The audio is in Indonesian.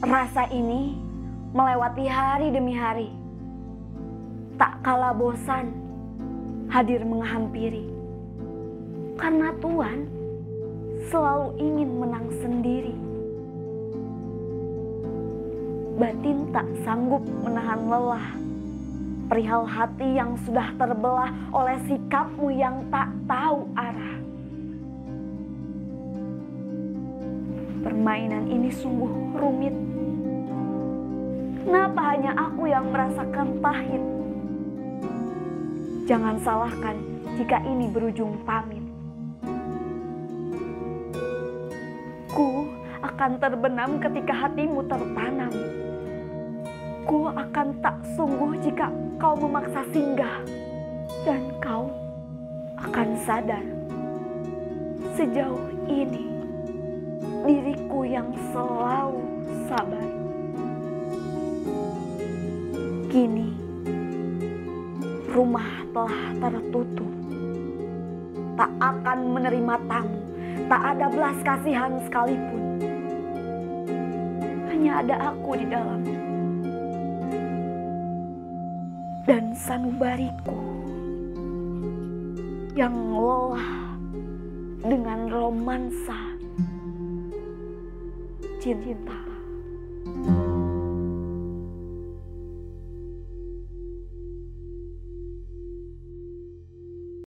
Rasa ini melewati hari demi hari. Tak kalah bosan hadir menghampiri. Karena Tuhan selalu ingin menang sendiri. Batin tak sanggup menahan lelah. Perihal hati yang sudah terbelah oleh sikapmu yang tak tahu arah. Permainan ini sungguh rumit. Kenapa hanya aku yang merasakan pahit? Jangan salahkan jika ini berujung pamit. Ku akan terbenam ketika hatimu tertanam. Ku akan tak sungguh jika kau memaksa singgah. Dan kau akan sadar sejauh ini yang selalu sabar. Kini rumah telah tertutup. Tak akan menerima tamu, tak ada belas kasihan sekalipun. Hanya ada aku di dalam. Dan sanubariku yang lelah dengan romansa 见见爸